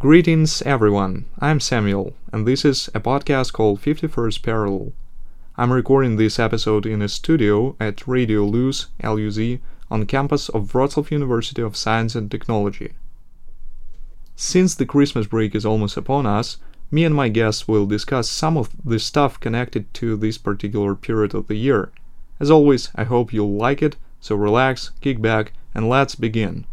Greetings, everyone. I'm Samuel, and this is a podcast called 51st Parallel. I'm recording this episode in a studio at Radio Luz, LUZ, on campus of Wrocław University of Science and Technology. Since the Christmas break is almost upon us, me and my guests will discuss some of the stuff connected to this particular period of the year. As always, I hope you'll like it, so relax, kick back, and let's begin.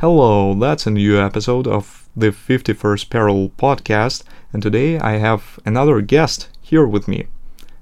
Hello, that's a new episode of the 51st Parallel podcast, and today I have another guest here with me,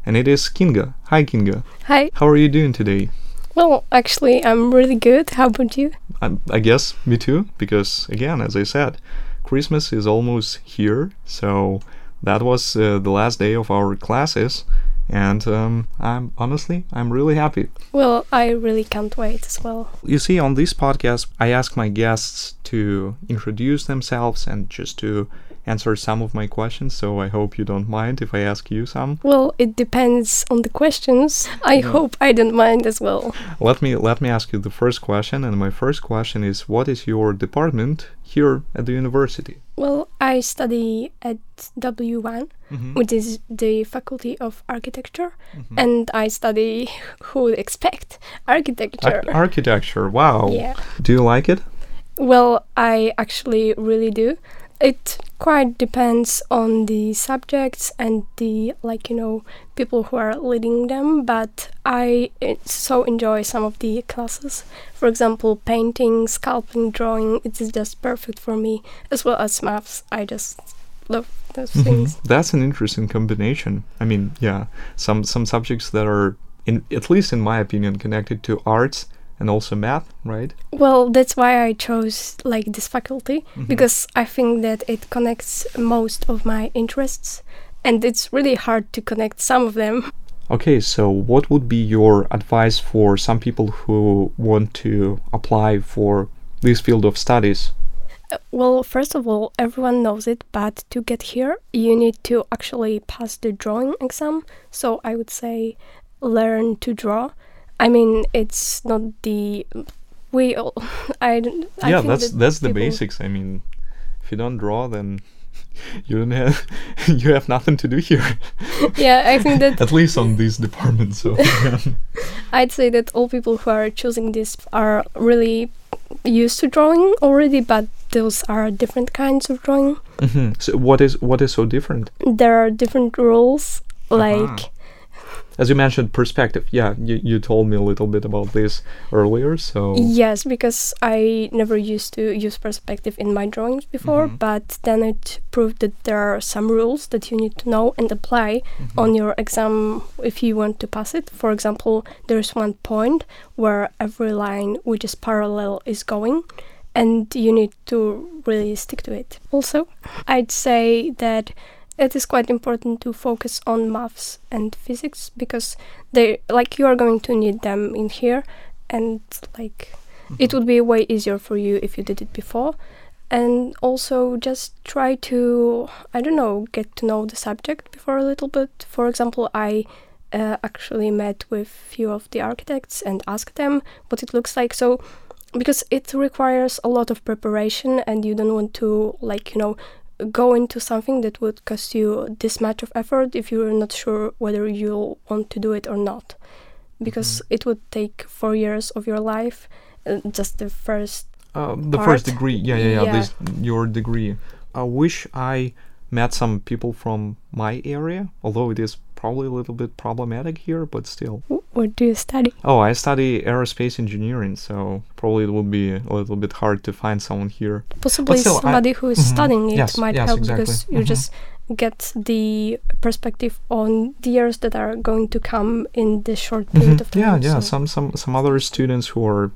and it is Kinga. Hi, Kinga. Hi. How are you doing today? Well, actually, I'm really good. How about you? I, I guess me too, because again, as I said, Christmas is almost here, so that was uh, the last day of our classes, and um, I'm honestly I'm really happy. Well, I really can't wait as well. You see, on this podcast, I ask my guests to introduce themselves and just to answer some of my questions. So I hope you don't mind if I ask you some. Well, it depends on the questions. I hope I don't mind as well. Let me let me ask you the first question, and my first question is, what is your department here at the university? Well, I study at W1, Mm-hmm. which is the Faculty of Architecture, and I study who would expect architecture. Ar- architecture. Wow. yeah. Do you like it? Well, I actually really do. It quite depends on the subjects and the like you know people who are leading them, but I eh, so enjoy some of the classes. For example, painting, sculpting, drawing. It is just perfect for me, as well as maths. I just love those things. That's an interesting combination. I mean, yeah, some some subjects that are in at least in my opinion connected to arts and also math, right? Well, that's why I chose like this faculty because I think that it connects most of my interests, and it's really hard to connect some of them. Okay, so what would be your advice for some people who want to apply for this field of studies? Uh, Well, first of all, everyone knows it, but to get here, you need to actually pass the drawing exam. So I would say learn to draw. I mean, it's not the we all. I, don't- I yeah, that's that that's the basics. I mean, if you don't draw, then you don't have you have nothing to do here. Yeah, I think that At least on this department. So yeah. I'd say that all people who are choosing this are really used to drawing already, but those are different kinds of drawing. Mhm. So what is what is so different? There are different rules, like As you mentioned, perspective. Yeah, you, you told me a little bit about this earlier. So Yes, because I never used to use perspective in my drawings before, Mhm. but then it proved that there are some rules that you need to know and apply on your exam if you want to pass it. For example, there's one point where every line which is parallel is going, and you need to really stick to it. Also, I'd say that it is quite important to focus on maths and physics because they like you are going to need them in here and like it would be way easier for you if you did it before. And also just try to i don't know get to know the subject before a little bit. For example i uh, actually met with few of the architects and asked them what it looks like. So because it requires a lot of preparation and you don't want to like you know go into something that would cost you this much of effort if you're not sure whether you'll want to do it or not because it would take four years of your life uh, just the first uh, the first degree. Yeah, yeah, yeah. Yeah. This your degree. I wish I met some people from my area, although it is probably a little bit problematic here, but still. what do you study Oh, I study aerospace engineering, so probably it would be a little bit hard to find someone here. possibly still, I- somebody who is Mhm. studying it Yes, might yes, help exactly. because you Mhm. just get the perspective on the years that are going to come in this short period Mhm. of time Yeah, yeah. so- Some some some other students who are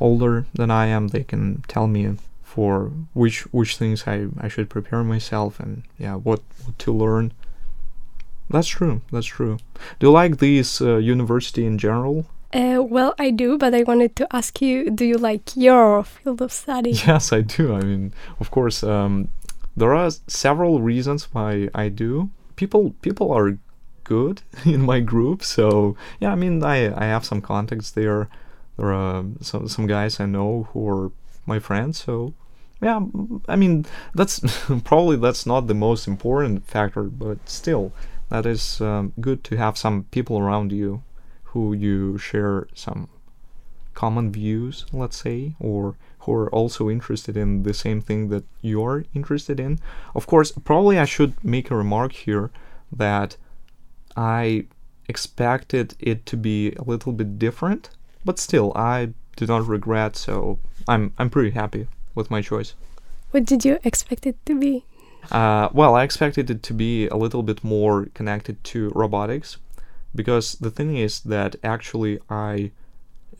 older than I am, they can tell me for which which things I, I should prepare myself and yeah, what, what to learn. That's true. That's true. Do you like this uh, university in general? Uh, well, I do, but I wanted to ask you: Do you like your field of study? Yes, I do. I mean, of course, um, there are several reasons why I do. people people are good in my group. So yeah, I mean, I I have some contacts there. There are some some guys I know who are my friends. So yeah, I mean, that's probably that's not the most important factor, but still, that is um, good to have some people around you who you share some common views, let's say, or who are also interested in the same thing that you're interested in. Of course, probably I should make a remark here that I expected it to be a little bit different, but still, I do not regret, so I'm I'm pretty happy with my choice. What did you expect it to be? Uh, well, I expected it to be a little bit more connected to robotics, because the thing is that actually I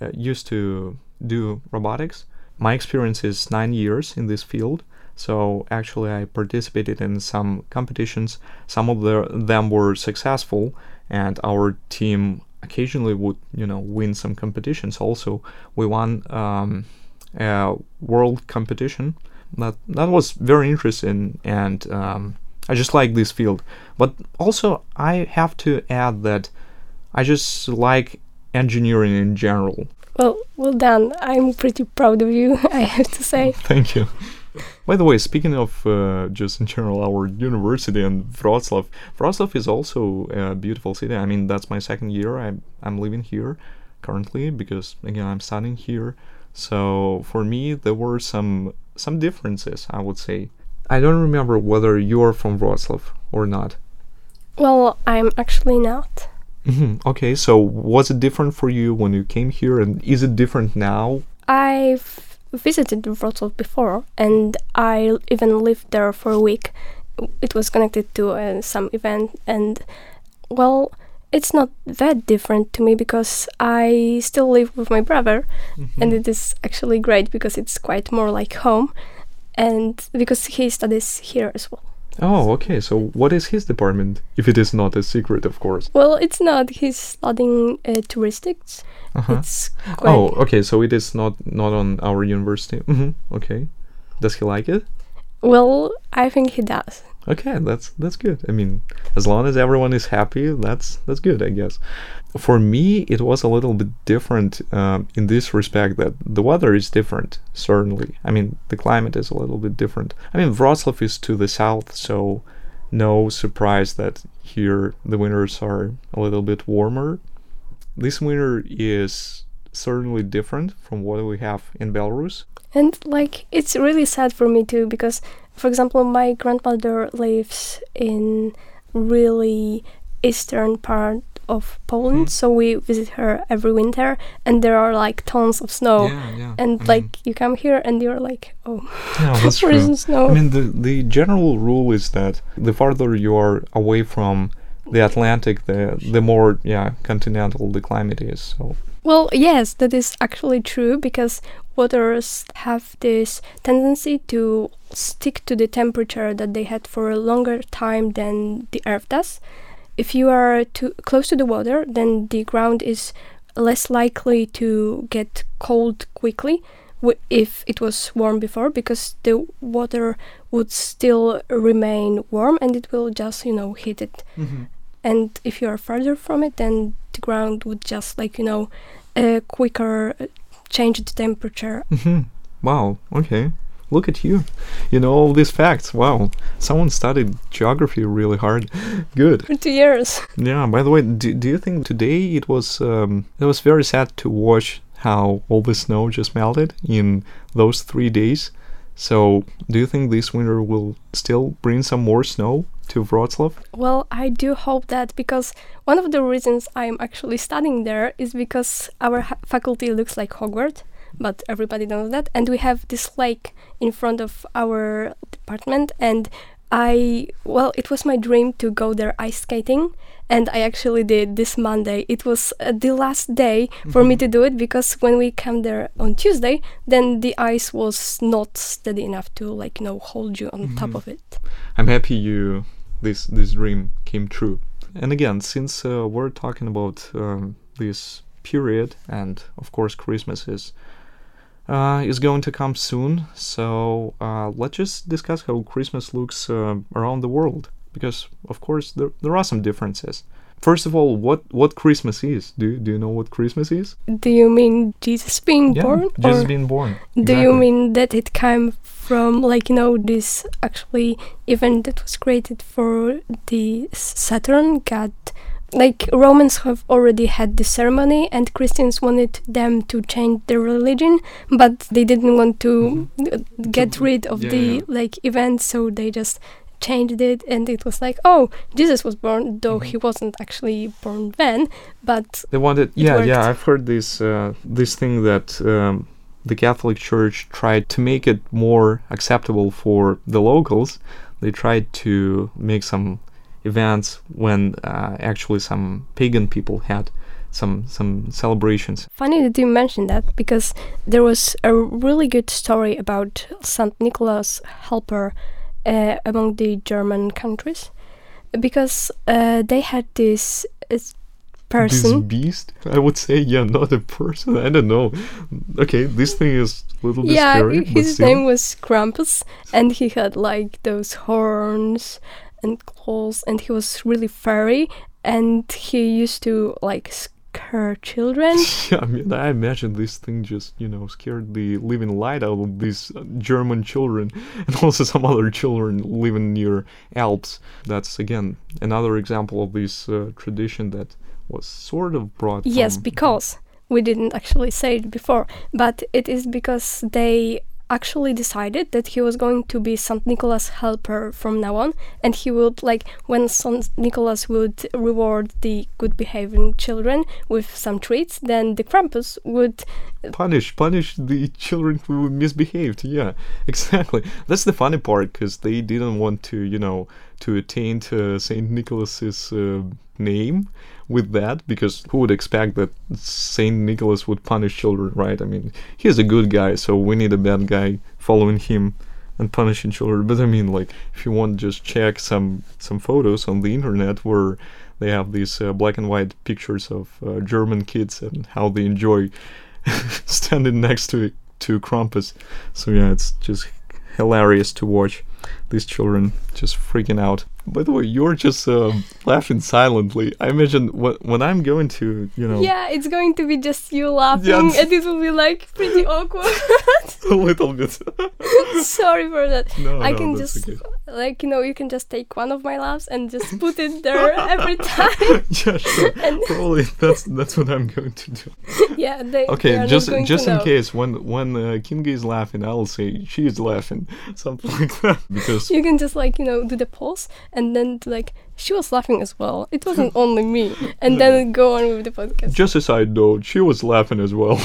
uh, used to do robotics. My experience is nine years in this field, so actually I participated in some competitions. Some of the, them were successful, and our team occasionally would, you know, win some competitions. Also, we won um, a world competition. That that was very interesting, and um, I just like this field. But also, I have to add that I just like engineering in general. Well, well done. I'm pretty proud of you, I have to say. Thank you. By the way, speaking of uh, just in general our university and Wroclaw, Wroclaw is also a beautiful city. I mean, that's my second year. I'm I'm living here currently because again I'm studying here. So for me, there were some some differences. I would say. I don't remember whether you're from Wroclaw or not. Well, I'm actually not. Mm-hmm. Okay, so was it different for you when you came here, and is it different now? I've visited Wrocław before, and I even lived there for a week. It was connected to uh, some event, and well, it's not that different to me because I still live with my brother, mm-hmm. and it is actually great because it's quite more like home, and because he studies here as well. Oh, okay. So, what is his department? If it is not a secret, of course. Well, it's not. He's studying uh, touristics. Uh-huh. Oh, okay. So it is not not on our university. Mm-hmm. Okay. Does he like it? Well, I think he does. Okay, that's that's good. I mean, as long as everyone is happy, that's that's good, I guess. For me, it was a little bit different um, in this respect that the weather is different. Certainly, I mean, the climate is a little bit different. I mean, Wroclaw is to the south, so no surprise that here the winters are a little bit warmer. This winter is certainly different from what we have in Belarus. And like, it's really sad for me too because for example, my grandmother lives in really eastern part of Poland, mm. so we visit her every winter, and there are like tons of snow. Yeah, yeah. And I like mean, you come here and you're like, oh, yeah, that's true. snow? I mean, the the general rule is that the farther you are away from the Atlantic, the the more yeah continental the climate is. So. Well, yes, that is actually true because waters have this tendency to stick to the temperature that they had for a longer time than the earth does. If you are too close to the water, then the ground is less likely to get cold quickly if it was warm before because the water would still remain warm and it will just you know heat it mm-hmm. and if you are further from it then the ground would just like you know a quicker change the temperature. Mm-hmm. Wow. Okay. Look at you. You know all these facts. Wow. Someone studied geography really hard. Good. For two years. Yeah. By the way, do, do you think today it was um, it was very sad to watch how all the snow just melted in those three days? So, do you think this winter will still bring some more snow to Wroclaw? Well, I do hope that because one of the reasons I'm actually studying there is because our ha- faculty looks like Hogwarts, but everybody knows that, and we have this lake in front of our department, and I well, it was my dream to go there ice skating, and I actually did this Monday. It was uh, the last day for mm-hmm. me to do it because when we came there on Tuesday, then the ice was not steady enough to like you know hold you on mm-hmm. top of it. I'm happy you this this dream came true. And again, since uh, we're talking about um, this period, and of course Christmas is uh, is going to come soon, so uh, let's just discuss how Christmas looks uh, around the world. because of course there, there are some differences. First of all, what what Christmas is? Do do you know what Christmas is? Do you mean Jesus being yeah, born? Jesus being born. do you mean that it came from like you know this actually event that was created for the Saturn god? Like Romans have already had the ceremony, and Christians wanted them to change their religion, but they didn't want to uh, get rid of yeah, the yeah. like event, so they just changed it, and it was like, oh, Jesus was born, though Mhm. he wasn't actually born then, but They wanted, yeah, yeah. I've heard this uh, this thing that um, the Catholic Church tried to make it more acceptable for the locals. They tried to make some events when uh, actually some pagan people had some some celebrations. Funny that you mentioned that because there was a really good story about Saint Nicholas Helper uh, among the German countries because uh, they had this uh, person. This beast, I would say, yeah, not a person. I don't know. Okay, this thing is a little bit Yeah, scary. but his name was Krampus, and he had like those horns and claws, and he was really furry, and he used to like scare children. Yeah, I mean, I imagine this thing just, you know, scared the living light out of these uh, German children and also some other children living near Alps. That's, again, another example of this uh, tradition that was sort of brought Yes, because we didn't actually say it before, but it is because they actually decided that he was going to be Saint Nicholas helper from now on, and he would like when Saint Nicholas would reward the good behaving children with some treats, then the Krampus would uh, punish punish the children who misbehaved yeah exactly. That's the funny part because they didn't want to you know to attain saint nicholas's uh, name with that because who would expect that saint nicholas would punish children right? I mean he's a good guy so we need a bad guy following him and punishing children. But i mean like if you want just check some some photos on the internet where they have these uh, black and white pictures of uh, german kids and how they enjoy standing next to to Krampus. So yeah, it's just hilarious to watch these children just freaking out. By the way, you're just um, laughing silently. I imagine wh- when I'm going to, you know, Yeah, it's going to be just you laughing, Yeah. and it will be like pretty awkward. a little bit. Sorry for that. no, I no, can just okay. like you know you can just take one of my laughs and just put it there every time. yeah, sure. And Probably that's that's what I'm going to do. yeah, they, they Okay, are just just in know. case when when uh, Kinga is laughing, I'll say she is laughing, something like that, because You can just like you know do the pause and then like she was laughing as well. It wasn't only me, and then go on with the podcast. just a side note, she was laughing as well.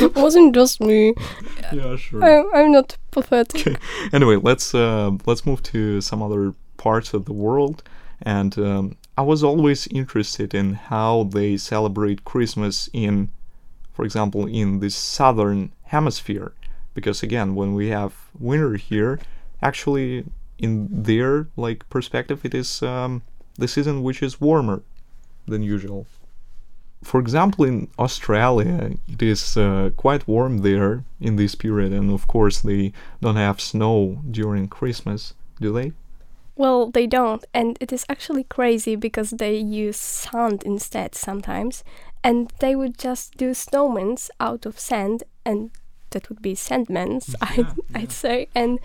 It wasn't just me. yeah, sure. I'm, I'm not pathetic. anyway, let's uh, let's move to some other parts of the world. And um, I was always interested in how they celebrate Christmas in, for example, in the southern hemisphere, because again, when we have winter here, actually in their like perspective, it is um, the season which is warmer than usual. For example, in Australia, it is uh, quite warm there in this period, and of course, they don't have snow during Christmas, do they? Well, they don't, and it is actually crazy because they use sand instead sometimes, and they would just do snowmans out of sand, and that would be sandmans, I'd, I'd say, and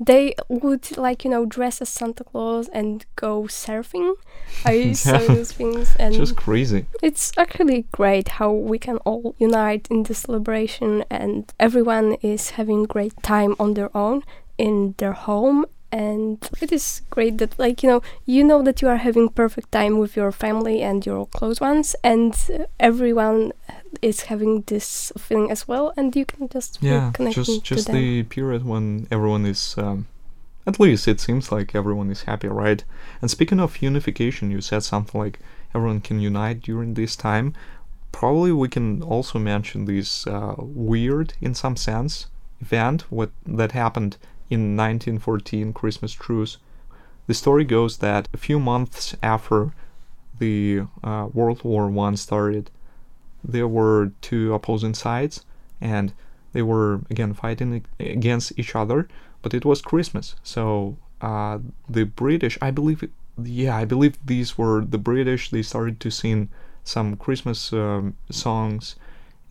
they would like you know dress as Santa Claus and go surfing. I saw Yeah. those things, and Just crazy. it's actually great how we can all unite in the celebration and everyone is having great time on their own in their home and it is great that like you know you know that you are having perfect time with your family and your close ones and uh, everyone is having this feeling as well and you can just Yeah, just just the period when everyone is, um, at least it seems like everyone is happy, right? And speaking of unification, you said something like everyone can unite during this time. Probably we can also mention this uh, weird, in some sense, event what that happened in 1914 Christmas truce. The story goes that a few months after the uh, World War One started, there were two opposing sides, and they were again fighting against each other. But it was Christmas, so uh, the British, I believe, yeah, I believe these were the British. They started to sing some Christmas um, songs,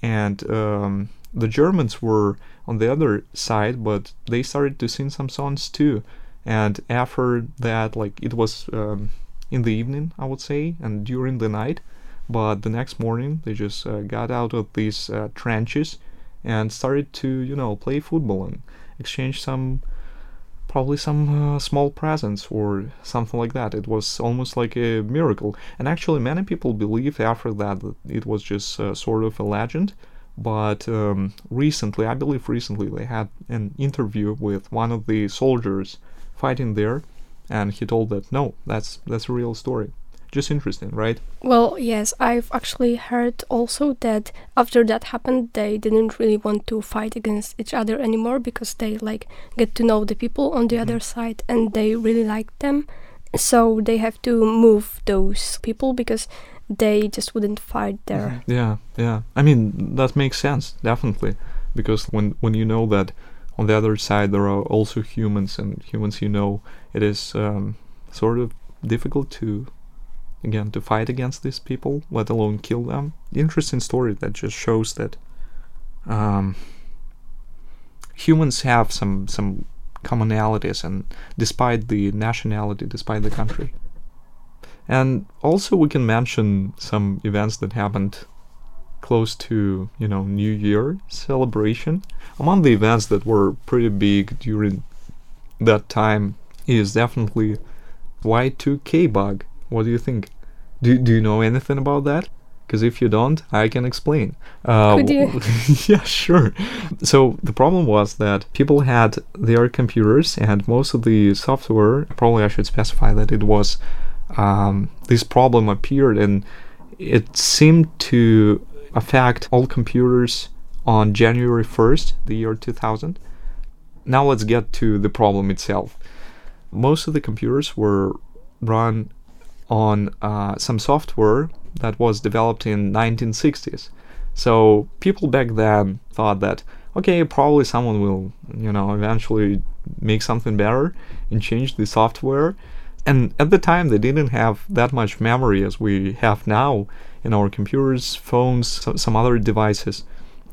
and um, the Germans were on the other side, but they started to sing some songs too. And after that, like it was um, in the evening, I would say, and during the night. But the next morning, they just uh, got out of these uh, trenches and started to, you know, play football and exchange some probably some uh, small presents or something like that. It was almost like a miracle. And actually, many people believe after that that it was just uh, sort of a legend. But um, recently, I believe recently, they had an interview with one of the soldiers fighting there, and he told that no, that's that's a real story just interesting, right? Well, yes, I've actually heard also that after that happened, they didn't really want to fight against each other anymore because they like get to know the people on the mm-hmm. other side and they really like them. So they have to move those people because they just wouldn't fight there. Mm-hmm. Yeah, yeah. I mean, that makes sense, definitely. Because when, when you know that on the other side there are also humans and humans you know, it is um, sort of difficult to again to fight against these people, let alone kill them. Interesting story that just shows that um, humans have some some commonalities, and despite the nationality, despite the country. And also, we can mention some events that happened close to you know New Year celebration. Among the events that were pretty big during that time is definitely Y2K bug. What do you think? Do, do you know anything about that? Because if you don't, I can explain. Uh, Could you? yeah, sure. So the problem was that people had their computers, and most of the software. Probably I should specify that it was um, this problem appeared, and it seemed to affect all computers on January 1st, the year 2000. Now let's get to the problem itself. Most of the computers were run on uh, some software that was developed in 1960s. So people back then thought that okay, probably someone will, you know, eventually make something better and change the software. And at the time, they didn't have that much memory as we have now in our computers, phones, some other devices.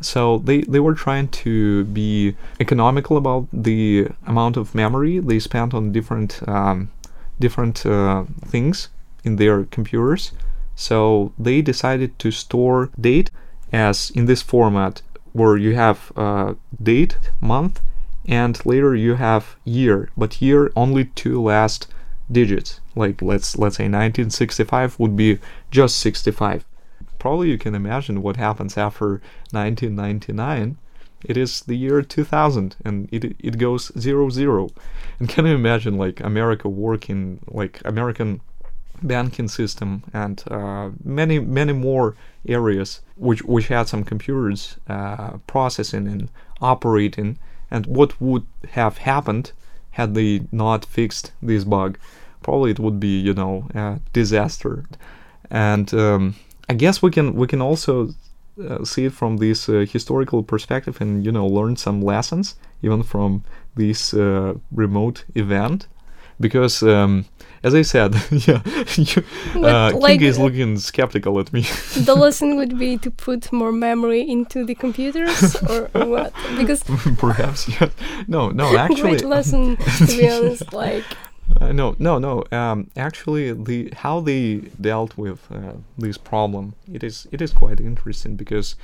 So they, they were trying to be economical about the amount of memory they spent on different um, different uh, things in their computers. So they decided to store date as in this format where you have uh, date, month, and later you have year, but year only two last digits. Like let's let's say 1965 would be just 65. Probably you can imagine what happens after 1999. It is the year 2000 and it it goes zero zero. And can you imagine like America working like American banking system and uh, many many more areas which which had some computers uh, processing and operating and what would have happened had they not fixed this bug probably it would be you know a disaster. And um, I guess we can we can also uh, see it from this uh, historical perspective and you know learn some lessons even from this uh, remote event because um, as I said, yeah, you, uh, like, King is looking skeptical at me. the lesson would be to put more memory into the computers, or, what? Because perhaps, yeah. No, no, actually, great lesson to be honest. Like, uh, no, no, no. Um, actually, the how they dealt with uh, this problem it is it is quite interesting because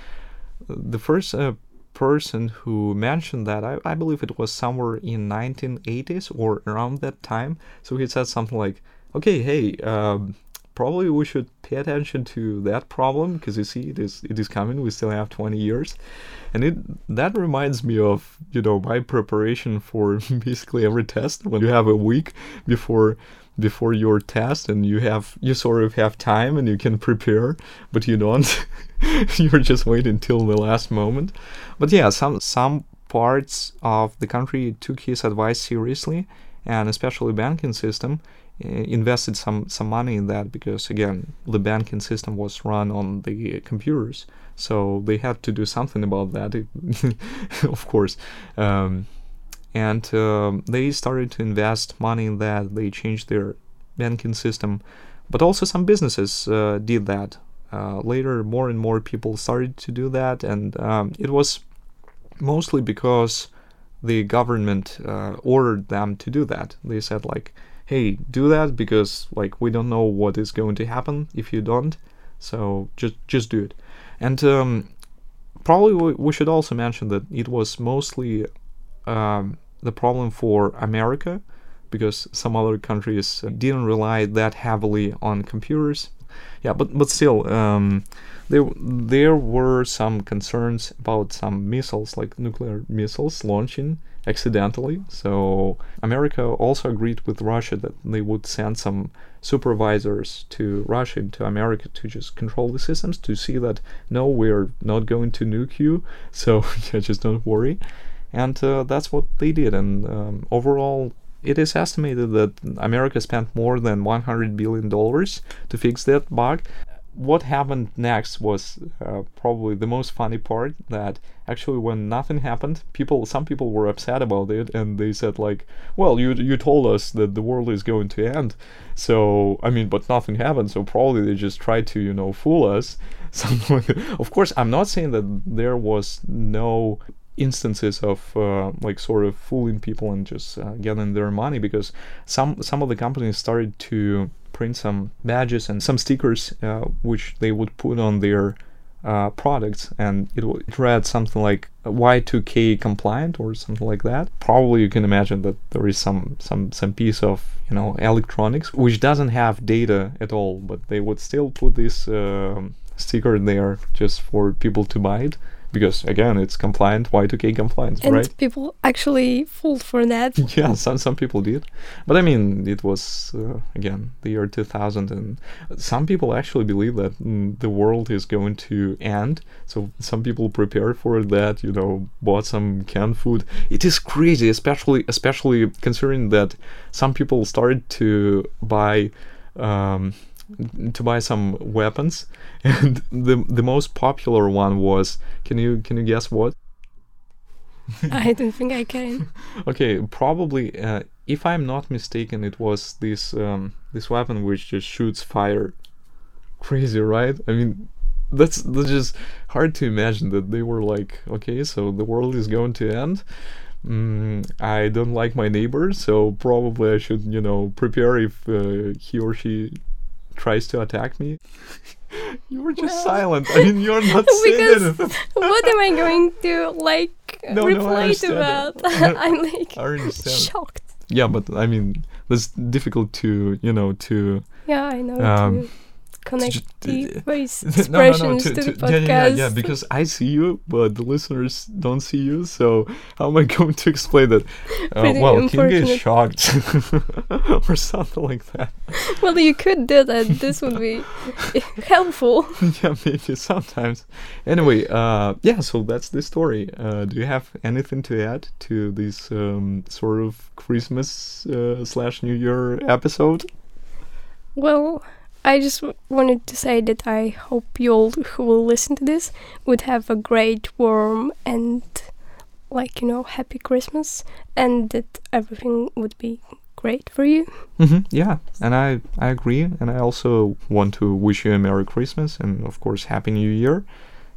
the first uh, person who mentioned that. I, I believe it was somewhere in 1980s or around that time. So he said something like, "Okay, hey, um, probably we should pay attention to that problem because you see, it is it is coming. We still have 20 years." And it that reminds me of you know my preparation for basically every test when you have a week before before your test and you have you sort of have time and you can prepare but you don't. You're just waiting till the last moment. But yeah some some parts of the country took his advice seriously and especially banking system uh, invested some some money in that because again the banking system was run on the computers. So they had to do something about that. Of course um, and um, they started to invest money in that. They changed their banking system, but also some businesses uh, did that. Uh, later, more and more people started to do that, and um, it was mostly because the government uh, ordered them to do that. They said like, "Hey, do that because like we don't know what is going to happen if you don't, so just just do it." And um, probably we, we should also mention that it was mostly um, the problem for America because some other countries didn't rely that heavily on computers. Yeah, but but still, um, there there were some concerns about some missiles, like nuclear missiles, launching accidentally. So America also agreed with Russia that they would send some supervisors to Russia to America to just control the systems to see that no, we're not going to nuke you. So yeah, just don't worry. And uh, that's what they did. And um, overall, it is estimated that America spent more than 100 billion dollars to fix that bug. What happened next was uh, probably the most funny part. That actually, when nothing happened, people, some people were upset about it, and they said like, "Well, you you told us that the world is going to end, so I mean, but nothing happened. So probably they just tried to you know fool us." Of course, I'm not saying that there was no instances of uh, like sort of fooling people and just uh, getting their money because some some of the companies started to print some badges and some stickers uh, which they would put on their uh, products and it, it read something like Y2K compliant or something like that. Probably you can imagine that there is some some some piece of you know electronics which doesn't have data at all, but they would still put this um, sticker there just for people to buy it because again it's compliant y2k compliant and right? people actually fooled for that. yeah some some people did. But i mean it was uh, again the year 2000 and some people actually believe that mm, the world is going to end. So some people prepared for that you know bought some canned food. It is crazy especially especially considering that some people started to buy um, to buy some weapons. And the the most popular one was can you can you guess what? I don't think I can. okay probably uh, if i'm not mistaken it was this um, this weapon which just shoots fire crazy right? I mean that's that's just hard to imagine that they were like okay so the world is going to end. Mm, i don't like my neighbor so probably i should you know prepare if uh, he or she tries to attack me you were just Well, silent i mean you're not saying because anything what am I going to like No, no, I reply to understand that? I'm like shocked. yeah but i mean that's difficult to you know to Yeah, I know. Um, connect the voice no, no, no, expressions to, to, the podcast. yeah, yeah, yeah, because I see you, but the listeners don't see you. So how am I going to explain that? Uh, well, Kinga is shocked, or something like that. well, you could do that. This would be helpful. yeah, maybe sometimes. Anyway, uh, yeah. So that's the story. Uh, do you have anything to add to this um, sort of Christmas uh, slash New Year episode? Well, I just wanted to say that I hope you all who will listen to this would have a great, warm, and like you know, happy Christmas, and that everything would be great for you. hmm yeah, and I I agree, and I also want to wish you a Merry Christmas and of course Happy New Year.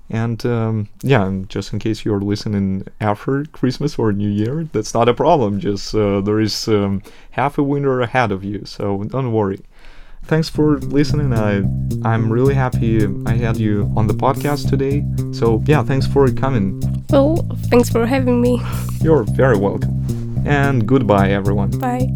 And um, yeah, and just in case you're listening after Christmas or New Year, that's not a problem. Just uh, there is um, half a winter ahead of you, so don't worry. Thanks for listening. I I'm really happy I had you on the podcast today. So yeah, thanks for coming. Well, thanks for having me. You're very welcome. And goodbye, everyone. Bye.